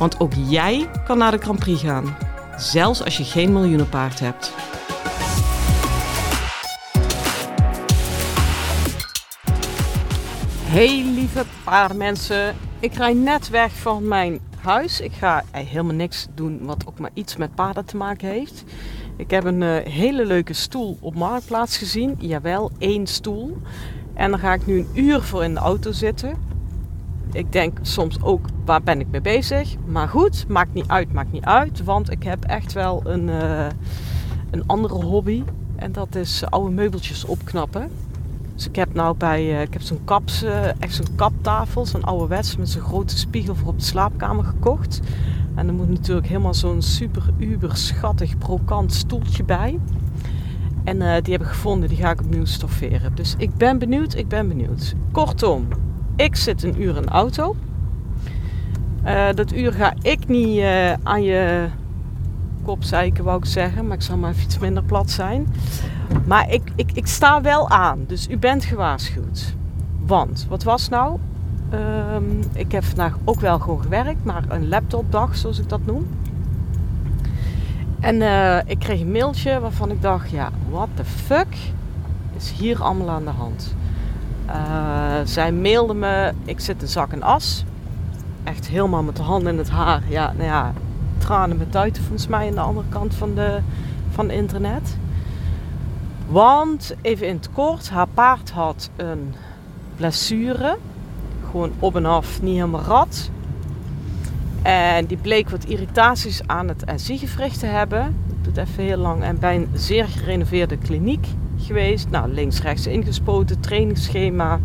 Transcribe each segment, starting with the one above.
Want ook jij kan naar de Grand Prix gaan, zelfs als je geen miljoenenpaard hebt. Hey lieve paardenmensen, ik rij net weg van mijn huis. Ik ga helemaal niks doen wat ook maar iets met paarden te maken heeft. Ik heb een uh, hele leuke stoel op Marktplaats gezien. Jawel, één stoel. En dan ga ik nu een uur voor in de auto zitten. Ik denk soms ook, waar ben ik mee bezig? Maar goed, maakt niet uit, maakt niet uit. Want ik heb echt wel een, uh, een andere hobby. En dat is oude meubeltjes opknappen. Dus ik heb nou bij, uh, ik heb zo'n kaps, echt zo'n kaptafel, zo'n ouderwets met zo'n grote spiegel voor op de slaapkamer gekocht. En er moet natuurlijk helemaal zo'n super uber schattig brokant stoeltje bij. En die heb ik gevonden, die ga ik opnieuw stofferen. Dus ik ben benieuwd, ik ben benieuwd. Kortom, ik zit een uur in de auto. Uh, dat uur ga ik niet uh, aan je kop zeiken, wou ik zeggen. Maar ik zal maar iets minder plat zijn. Maar ik, ik, ik sta wel aan, dus u bent gewaarschuwd. Want, wat was nou? Um, ik heb vandaag ook wel gewoon gewerkt, maar een laptopdag, zoals ik dat noem. En uh, ik kreeg een mailtje waarvan ik dacht, ja, what the fuck is hier allemaal aan de hand? Uh, zij mailde me, ik zit in zak en as. Echt helemaal met de handen in het haar. Ja, nou ja, tranen met tuiten volgens mij aan de andere kant van, de, van internet. Want, even in het kort, haar paard had een blessure. Gewoon op en af, niet helemaal rad. En die bleek wat irritaties aan het NC-gewricht te hebben. Dat doet even heel lang. En bij een zeer gerenoveerde kliniek geweest. Nou, links, rechts ingespoten, trainingsschema.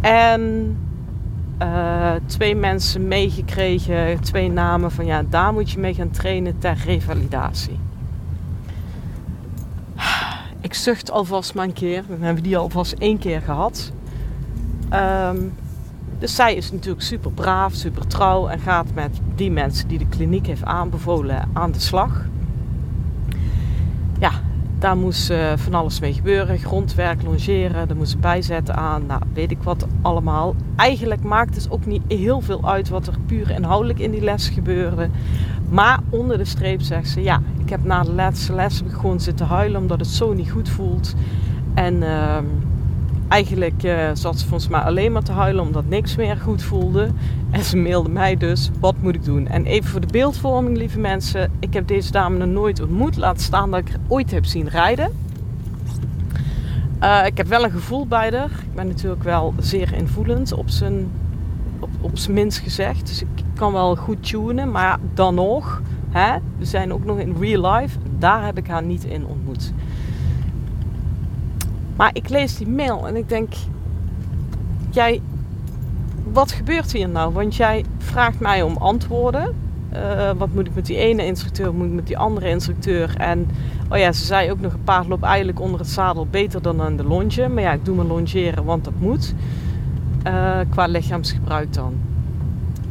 En uh, twee mensen meegekregen, twee namen van ja, daar moet je mee gaan trainen ter revalidatie. Ik zucht alvast maar een keer. Dan hebben we die alvast één keer gehad. Um, dus zij is natuurlijk super braaf, super trouw en gaat met die mensen die de kliniek heeft aanbevolen aan de slag. Ja, daar moest uh, van alles mee gebeuren. Grondwerk, longeren, daar moest ze bijzetten aan. Nou, weet ik wat allemaal. Eigenlijk maakt het ook niet heel veel uit wat er puur inhoudelijk in die les gebeurde. Maar onder de streep zegt ze, ja, ik heb na de laatste les gewoon zitten huilen omdat het zo niet goed voelt. En... Uh, Eigenlijk uh, zat ze volgens mij alleen maar te huilen omdat niks meer goed voelde. En ze mailde mij dus, wat moet ik doen? En even voor de beeldvorming, lieve mensen. Ik heb deze dame nog nooit ontmoet. Laat staan dat ik haar ooit heb zien rijden. Uh, ik heb wel een gevoel bij haar. Ik ben natuurlijk wel zeer invoelend, op zijn, op, op zijn minst gezegd. Dus ik kan wel goed tunen, maar dan nog. Hè, we zijn ook nog in real life. Daar heb ik haar niet in ontmoet. Maar ik lees die mail en ik denk, jij, wat gebeurt hier nou? Want jij vraagt mij om antwoorden. Uh, wat moet ik met die ene instructeur, moet ik met die andere instructeur? En oh ja, ze zei ook nog een paard loopt eigenlijk onder het zadel beter dan aan de longe. Maar ja, ik doe me longeren, want dat moet. Uh, qua lichaamsgebruik dan.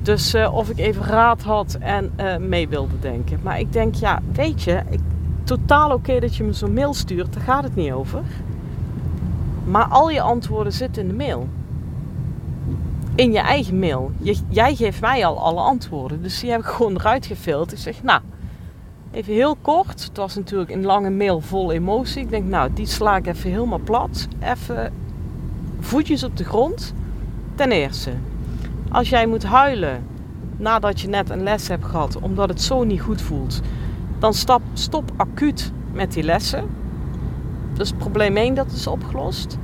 Dus uh, of ik even raad had en mee wilde denken. Maar ik denk, ja, weet je, ik, totaal oké dat je me zo'n mail stuurt, daar gaat het niet over. Maar al je antwoorden zitten in de mail. In je eigen mail. Je, jij geeft mij al alle antwoorden. Dus die heb ik gewoon eruit gefilterd. Ik zeg, nou, even heel kort. Het was natuurlijk een lange mail vol emotie. Ik denk, nou, die sla ik even helemaal plat. Even voetjes op de grond. Ten eerste, als jij moet huilen nadat je net een les hebt gehad, omdat het zo niet goed voelt, dan stop acuut met die lessen. Dus probleem 1 dat is opgelost.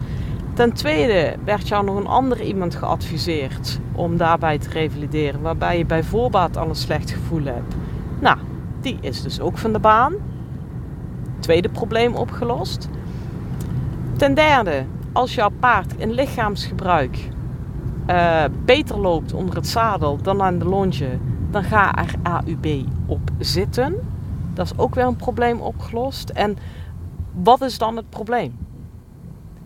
Ten tweede werd jou nog een andere iemand geadviseerd om daarbij te revalideren, waarbij je bij voorbaat al een slecht gevoel hebt. Nou, die is dus ook van de baan. Tweede probleem opgelost. Ten derde, als jouw paard in lichaamsgebruik uh, beter loopt onder het zadel dan aan de longe, dan ga er AUB op zitten. Dat is ook weer een probleem opgelost. En wat is dan het probleem?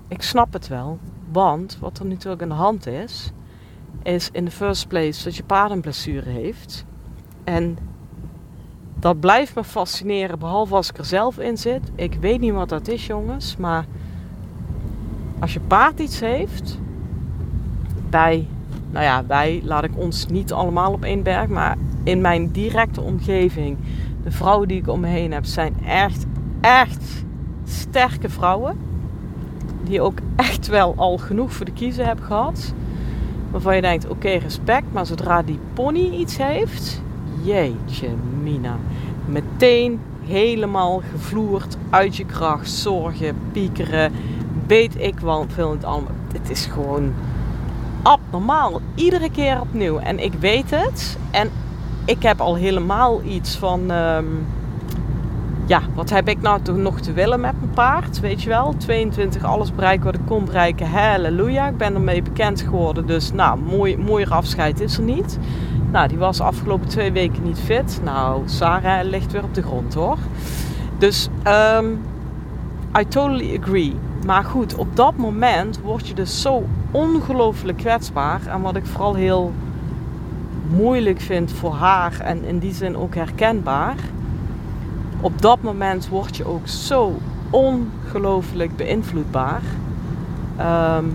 Ik snap het wel, want wat er natuurlijk aan de hand is, is in the first place dat je paard een blessure heeft. En dat blijft me fascineren, behalve als ik er zelf in zit. Ik weet niet wat dat is, jongens, maar als je paard iets heeft, bij, nou ja, wij laat ik ons niet allemaal op één berg, maar in mijn directe omgeving, de vrouwen die ik om me heen heb, zijn echt, echt sterke vrouwen. Die ook echt wel al genoeg voor de kiezen hebben gehad. Waarvan je denkt, oké, respect. Maar zodra die pony iets heeft, jeetje mina. Meteen helemaal gevloerd, uit je kracht, zorgen, piekeren. Weet ik wel veel het allemaal. Het is gewoon abnormaal. Iedere keer opnieuw. En ik weet het. En ik heb al helemaal iets van... Ehm, ja, wat heb ik nou toch nog te willen met mijn paard? Weet je wel, 22, alles bereiken wat ik kon bereiken. Halleluja, ik ben ermee bekend geworden. Dus nou, mooi, mooier afscheid is er niet. Nou, die was afgelopen twee weken niet fit. Nou, Sarah ligt weer op de grond hoor. Dus um, I totally agree. Maar goed, op dat moment word je dus zo ongelooflijk kwetsbaar. En wat ik vooral heel moeilijk vind voor haar en in die zin ook herkenbaar op dat moment word je ook zo ongelooflijk beïnvloedbaar. Ehm,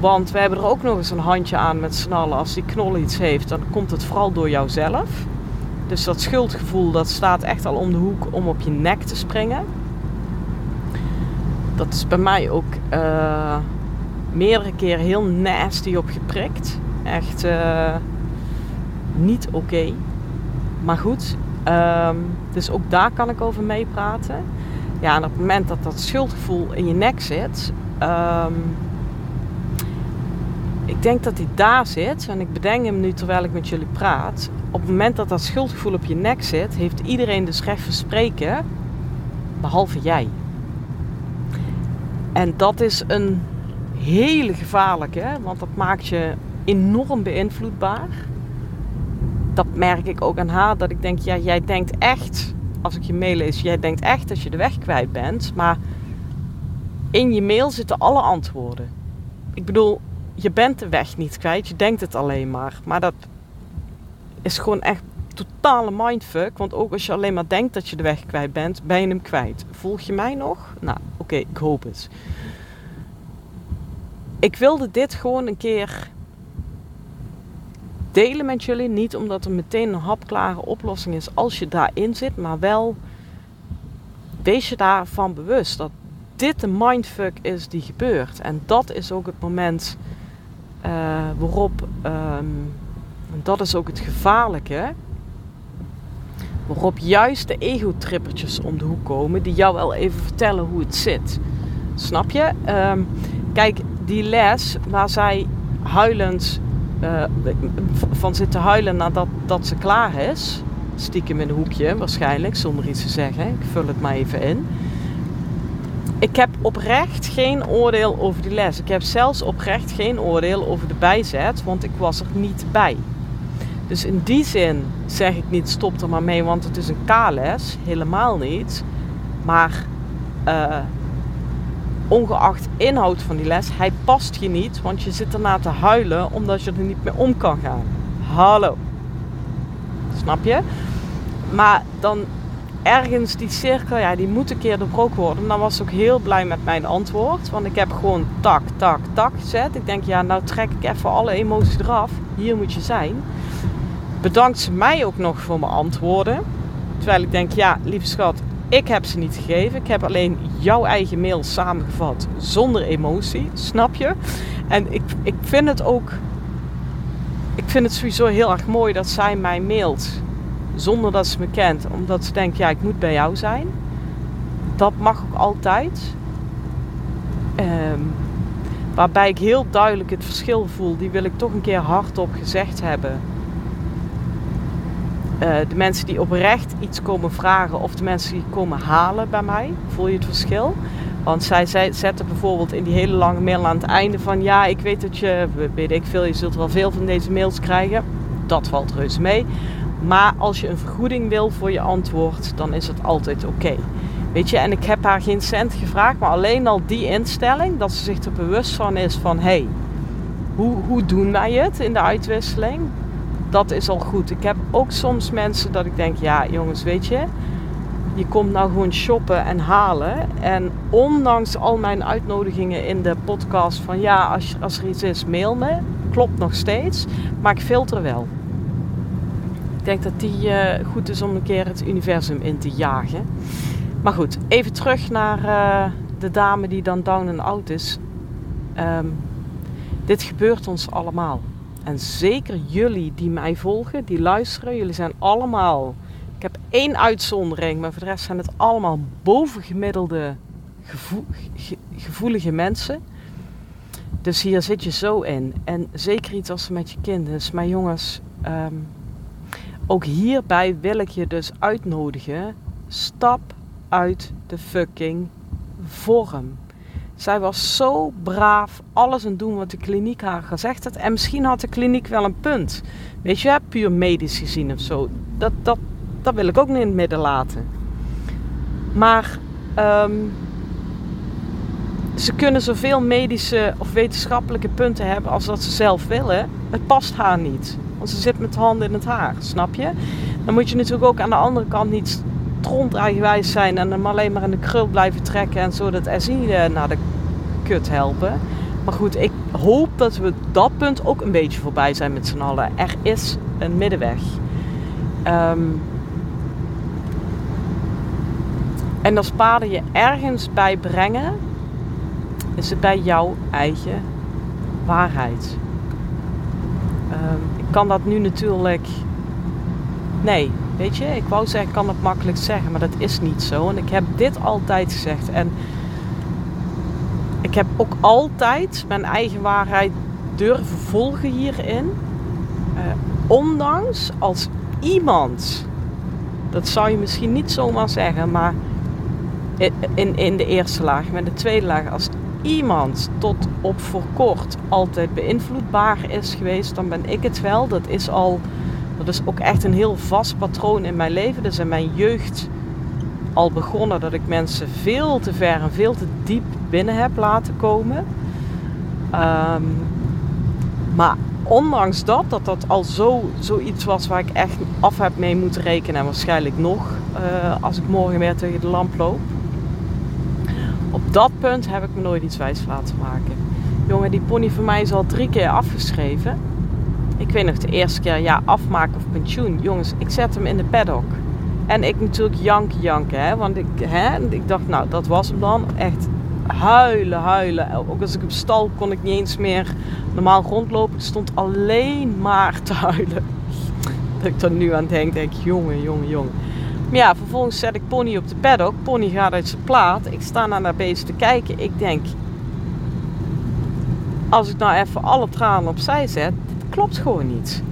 want we hebben er ook nog eens een handje aan met snallen. Als die knol iets heeft, dan komt het vooral door jouzelf. Dus dat schuldgevoel dat staat echt al om de hoek om op je nek te springen. Dat is bij mij ook uh, meerdere keren heel nasty op geprikt. Echt uh, niet oké. Maar goed, Um, dus ook daar kan ik over meepraten. Ja, en op het moment dat dat schuldgevoel in je nek zit, um, ik denk dat hij daar zit, en ik bedenk hem nu terwijl ik met jullie praat. Op het moment dat dat schuldgevoel op je nek zit, heeft iedereen dus recht van spreken, behalve jij. En dat is een hele gevaarlijke, want dat maakt je enorm beïnvloedbaar dat merk ik ook aan haar. Dat ik denk, ja, jij denkt echt, als ik je mail lees, jij denkt echt dat je de weg kwijt bent. Maar in je mail zitten alle antwoorden. Ik bedoel, je bent de weg niet kwijt, je denkt het alleen maar. Maar dat is gewoon echt totale mindfuck. Want ook als je alleen maar denkt dat je de weg kwijt bent, ben je hem kwijt. Volg je mij nog? Nou, oké, ik hoop het. Ik wilde dit gewoon een keer delen met jullie. Niet omdat er meteen een hapklare oplossing is als je daarin zit, maar wel wees je daarvan bewust dat dit de mindfuck is die gebeurt. En dat is ook het moment uh, waarop, um, dat is ook het gevaarlijke, waarop juist de ego-trippertjes om de hoek komen die jou wel even vertellen hoe het zit. Snap je? Um, kijk, die les waar zij huilend uh, van zitten huilen nadat dat ze klaar is. Stiekem in een hoekje waarschijnlijk, zonder iets te zeggen. Ik vul het maar even in. Ik heb oprecht geen oordeel over die les. Ik heb zelfs oprecht geen oordeel over de bijzet, want ik was er niet bij. Dus in die zin zeg ik niet stop er maar mee, want het is een K-les. Helemaal niet. Maar uh, ongeacht inhoud van die les, hij past je niet, want je zit erna te huilen omdat je er niet meer om kan gaan. Hallo. Snap je? Maar dan ergens die cirkel, ja, die moet een keer doorbroken worden. Dan was ik ook heel blij met mijn antwoord, want ik heb gewoon tak, tak, tak gezet. Ik denk, ja, nou trek ik even alle emoties eraf. Hier moet je zijn. Bedankt ze mij ook nog voor mijn antwoorden. Terwijl ik denk, ja, lieve schat, ik heb ze niet gegeven. Ik heb alleen jouw eigen mail samengevat zonder emotie. Snap je? En ik, ik vind het ook. Ik vind het sowieso heel erg mooi dat zij mij mailt zonder dat ze me kent. Omdat ze denkt, ja, ik moet bij jou zijn. Dat mag ook altijd. Um, waarbij ik heel duidelijk het verschil voel. Die wil ik toch een keer hardop gezegd hebben uh, de mensen die oprecht iets komen vragen of de mensen die komen halen bij mij. Voel je het verschil? Want zij, zij zetten bijvoorbeeld in die hele lange mail aan het einde van ja, ik weet dat je, weet ik veel, je zult wel veel van deze mails krijgen. dat valt reuze mee. Maar als je een vergoeding wil voor je antwoord, dan is het altijd oké. Weet je, en ik heb haar geen cent gevraagd, maar alleen al die instelling, dat ze zich er bewust van is van hé, hey, hoe, hoe doen wij het in de uitwisseling? Dat is al goed. Ik heb ook soms mensen dat ik denk, ja jongens, weet je, je komt nou gewoon shoppen en halen. En ondanks al mijn uitnodigingen in de podcast van ja, als, als er iets is, mail me. Klopt nog steeds, maar ik filter wel. Ik denk dat die uh, goed is om een keer het universum in te jagen. Maar goed, even terug naar uh, de dame die dan down en out is. Um, dit gebeurt ons allemaal. En zeker jullie die mij volgen, die luisteren, jullie zijn allemaal. Ik heb één uitzondering, maar voor de rest zijn het allemaal bovengemiddelde gevoel, ge, gevoelige mensen. Dus hier zit je zo in. En zeker iets als met je kind is. Maar jongens, um, ook hierbij wil ik je dus uitnodigen. Stap uit de fucking vorm. Zij was zo braaf, alles aan doen wat de kliniek haar gezegd had. En misschien had de kliniek wel een punt. Weet je, puur medisch gezien of zo. Dat, dat, dat wil ik ook niet in het midden laten. Maar um, ze kunnen zoveel medische of wetenschappelijke punten hebben als dat ze zelf willen. Het past haar niet. Want ze zit met handen in het haar, snap je? Dan moet je natuurlijk ook aan de andere kant niet tronteigenwijs zijn en hem alleen maar in de krul blijven trekken en zo dat SI naar de kut helpen. Maar goed, ik hoop dat we dat punt ook een beetje voorbij zijn met z'n allen. Er is een middenweg. Um, en als paarden je ergens bij brengen, is het bij jouw eigen waarheid. Um, ik kan dat nu natuurlijk. Nee, weet je, ik wou zeggen, ik kan het makkelijk zeggen, maar dat is niet zo. En ik heb dit altijd gezegd. En ik heb ook altijd mijn eigen waarheid durven volgen hierin. Uh, ondanks als iemand, dat zou je misschien niet zomaar zeggen, maar in, in de eerste laag, maar de tweede laag, als iemand tot op voor kort altijd beïnvloedbaar is geweest, dan ben ik het wel. Dat is al, dat is ook echt een heel vast patroon in mijn leven. Dus in mijn jeugd al begonnen dat ik mensen veel te ver en veel te diep binnen heb laten komen. Um, maar ondanks dat, dat dat al zo, zoiets was waar ik echt af heb mee moeten rekenen en waarschijnlijk nog uh, als ik morgen weer tegen de lamp loop. Op dat punt heb ik me nooit iets wijs laten maken. Jongen, die pony voor mij is al drie keer afgeschreven. Ik weet nog de eerste keer, ja, afmaken of pensioen. Jongens, ik zet hem in de paddock. En ik natuurlijk janken, janken, hè. Want ik, hè, ik dacht, nou, dat was hem dan. Echt huilen, huilen. Ook als ik op stal kon ik niet eens meer normaal rondlopen. Ik stond alleen maar te huilen. Dat ik er nu aan denk, denk jongen, jongen, jongen. Maar ja, vervolgens zet ik Pony op de paddock. Pony gaat uit zijn plaat. Ik sta naar dat beest te kijken. Ik denk, als ik nou even alle tranen opzij zet, klopt gewoon niet.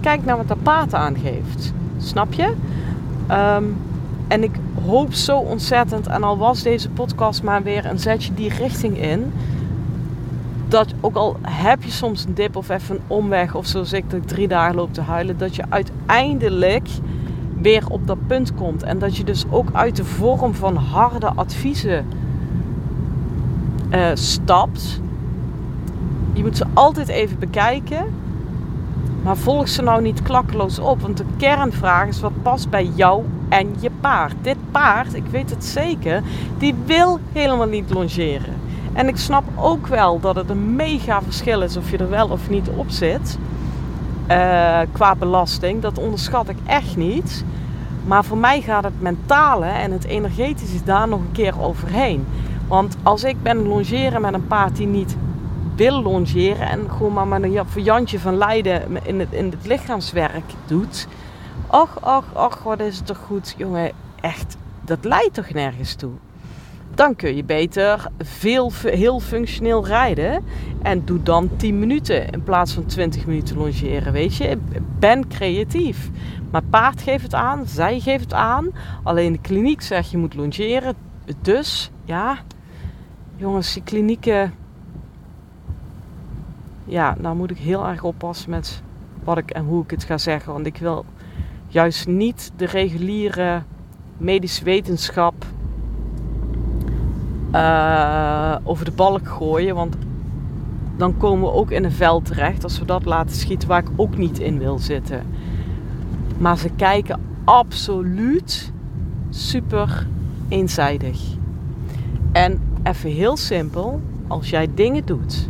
Kijk naar wat dat paard aangeeft. Snap je? Um, en ik hoop zo ontzettend, en al was deze podcast maar weer een zetje die richting in, dat ook al heb je soms een dip of even een omweg of zoals ik dat drie dagen loop te huilen, dat je uiteindelijk weer op dat punt komt. En dat je dus ook uit de vorm van harde adviezen uh, stapt. Je moet ze altijd even bekijken. Maar volg ze nou niet klakkeloos op. Want de kernvraag is wat past bij jou en je paard. Dit paard, ik weet het zeker, die wil helemaal niet longeren. En ik snap ook wel dat het een mega verschil is of je er wel of niet op zit. Uh, qua belasting. Dat onderschat ik echt niet. Maar voor mij gaat het mentale en het energetische daar nog een keer overheen. Want als ik ben longeren met een paard die niet wil longeren en gewoon maar met een Jantje van Leiden in het, in het lichaamswerk doet. Och, och, och, wat is het toch goed, jongen. Echt, dat leidt toch nergens toe dan kun je beter veel, heel functioneel rijden. En doe dan 10 minuten in plaats van 20 minuten longeren. Weet je, ben creatief. Maar paard geeft het aan, zij geeft het aan. Alleen de kliniek zegt je moet longeren. Dus ja, jongens, die klinieken. Ja, nou moet ik heel erg oppassen met wat ik en hoe ik het ga zeggen. Want ik wil juist niet de reguliere medische wetenschap uh, over de balk gooien. Want dan komen we ook in een veld terecht als we dat laten schieten waar ik ook niet in wil zitten. Maar ze kijken absoluut super eenzijdig. En even heel simpel, als jij dingen doet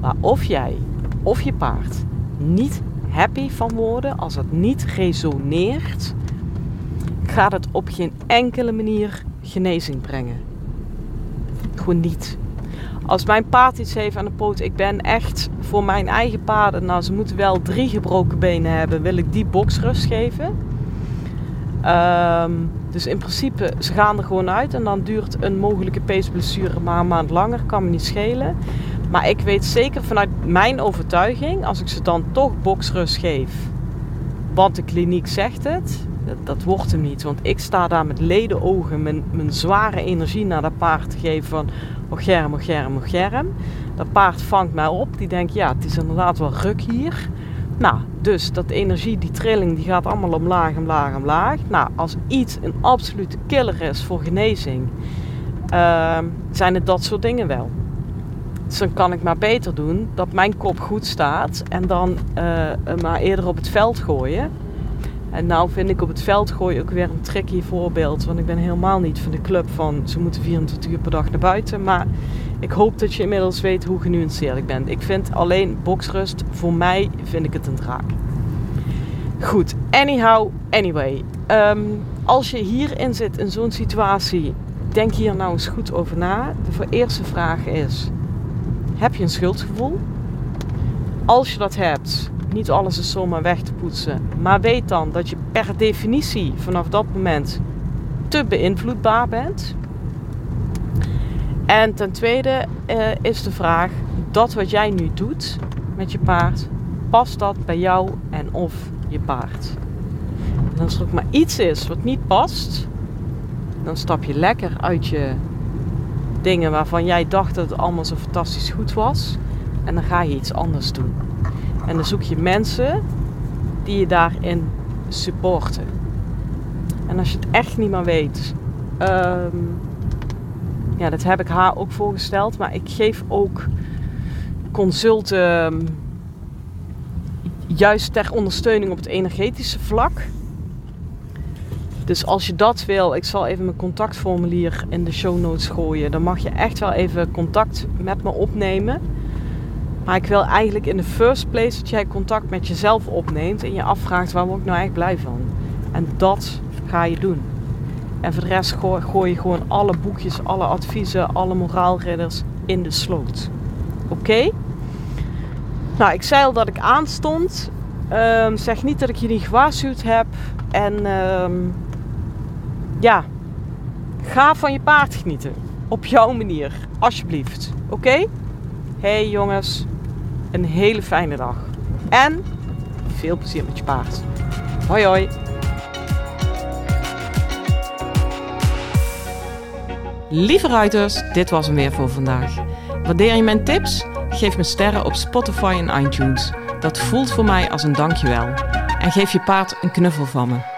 waar of jij of je paard niet happy van worden, als het niet resoneert, gaat het op geen enkele manier genezing brengen. Gewoon niet. Als mijn paard iets heeft aan de poot, ik ben echt voor mijn eigen paarden, nou ze moeten wel drie gebroken benen hebben, wil ik die boksrust geven. Um, dus in principe, ze gaan er gewoon uit en dan duurt een mogelijke peesblessure maar een maand langer, kan me niet schelen. Maar ik weet zeker vanuit mijn overtuiging, als ik ze dan toch boksrust geef, want de kliniek zegt het, dat, wordt hem niet. Want ik sta daar met ledenogen mijn, mijn zware energie naar dat paard te geven van, oh germ, oh germ, germ. Dat paard vangt mij op, die denkt, ja, het is inderdaad wel ruk hier. Nou, dus dat energie, die trilling, die gaat allemaal omlaag, omlaag, omlaag. Nou, als iets een absolute killer is voor genezing, uh, zijn het dat soort dingen wel. Dan kan ik maar beter doen dat mijn kop goed staat en dan uh, maar eerder op het veld gooien. En nou vind ik op het veld gooien ook weer een tricky voorbeeld. Want ik ben helemaal niet van de club van ze moeten 24 uur per dag naar buiten. Maar ik hoop dat je inmiddels weet hoe genuanceerd ik ben. Ik vind alleen boksrust, voor mij vind ik het een draak. Goed, anyhow, anyway. Um, als je hierin zit in zo'n situatie, denk hier nou eens goed over na. De eerste vraag is, heb je een schuldgevoel? Als je dat hebt, niet alles is zomaar weg te poetsen. Maar weet dan dat je per definitie vanaf dat moment te beïnvloedbaar bent. En ten tweede uh, is de vraag: dat wat jij nu doet met je paard, past dat bij jou en of je paard? En als er ook maar iets is wat niet past, dan stap je lekker uit je dingen waarvan jij dacht dat het allemaal zo fantastisch goed was. En dan ga je iets anders doen. En dan zoek je mensen die je daarin supporten. En als je het echt niet meer weet, um, ja, dat heb ik haar ook voorgesteld, maar ik geef ook consulten juist ter ondersteuning op het energetische vlak. Dus als je dat wil, ik zal even mijn contactformulier in de show notes gooien. Dan mag je echt wel even contact met me opnemen. Maar ik wil eigenlijk in de first place dat jij contact met jezelf opneemt en je afvraagt waar ik nou echt blij van. En dat ga je doen. En voor de rest gooi, je gewoon alle boekjes, alle adviezen, alle moraalridders in de sloot. Oké? Nou, ik zei al dat ik aanstond. Um, zeg niet dat ik je niet gewaarschuwd heb. En um, ja, ga van je paard genieten. Op jouw manier, alsjeblieft. Oké? Hey jongens, een hele fijne dag. En veel plezier met je paard. Hoi hoi. Lieve ruiters, dit was hem weer voor vandaag. Waardeer je mijn tips? Geef me sterren op Spotify en iTunes. Dat voelt voor mij als een dankjewel. En geef je paard een knuffel van me.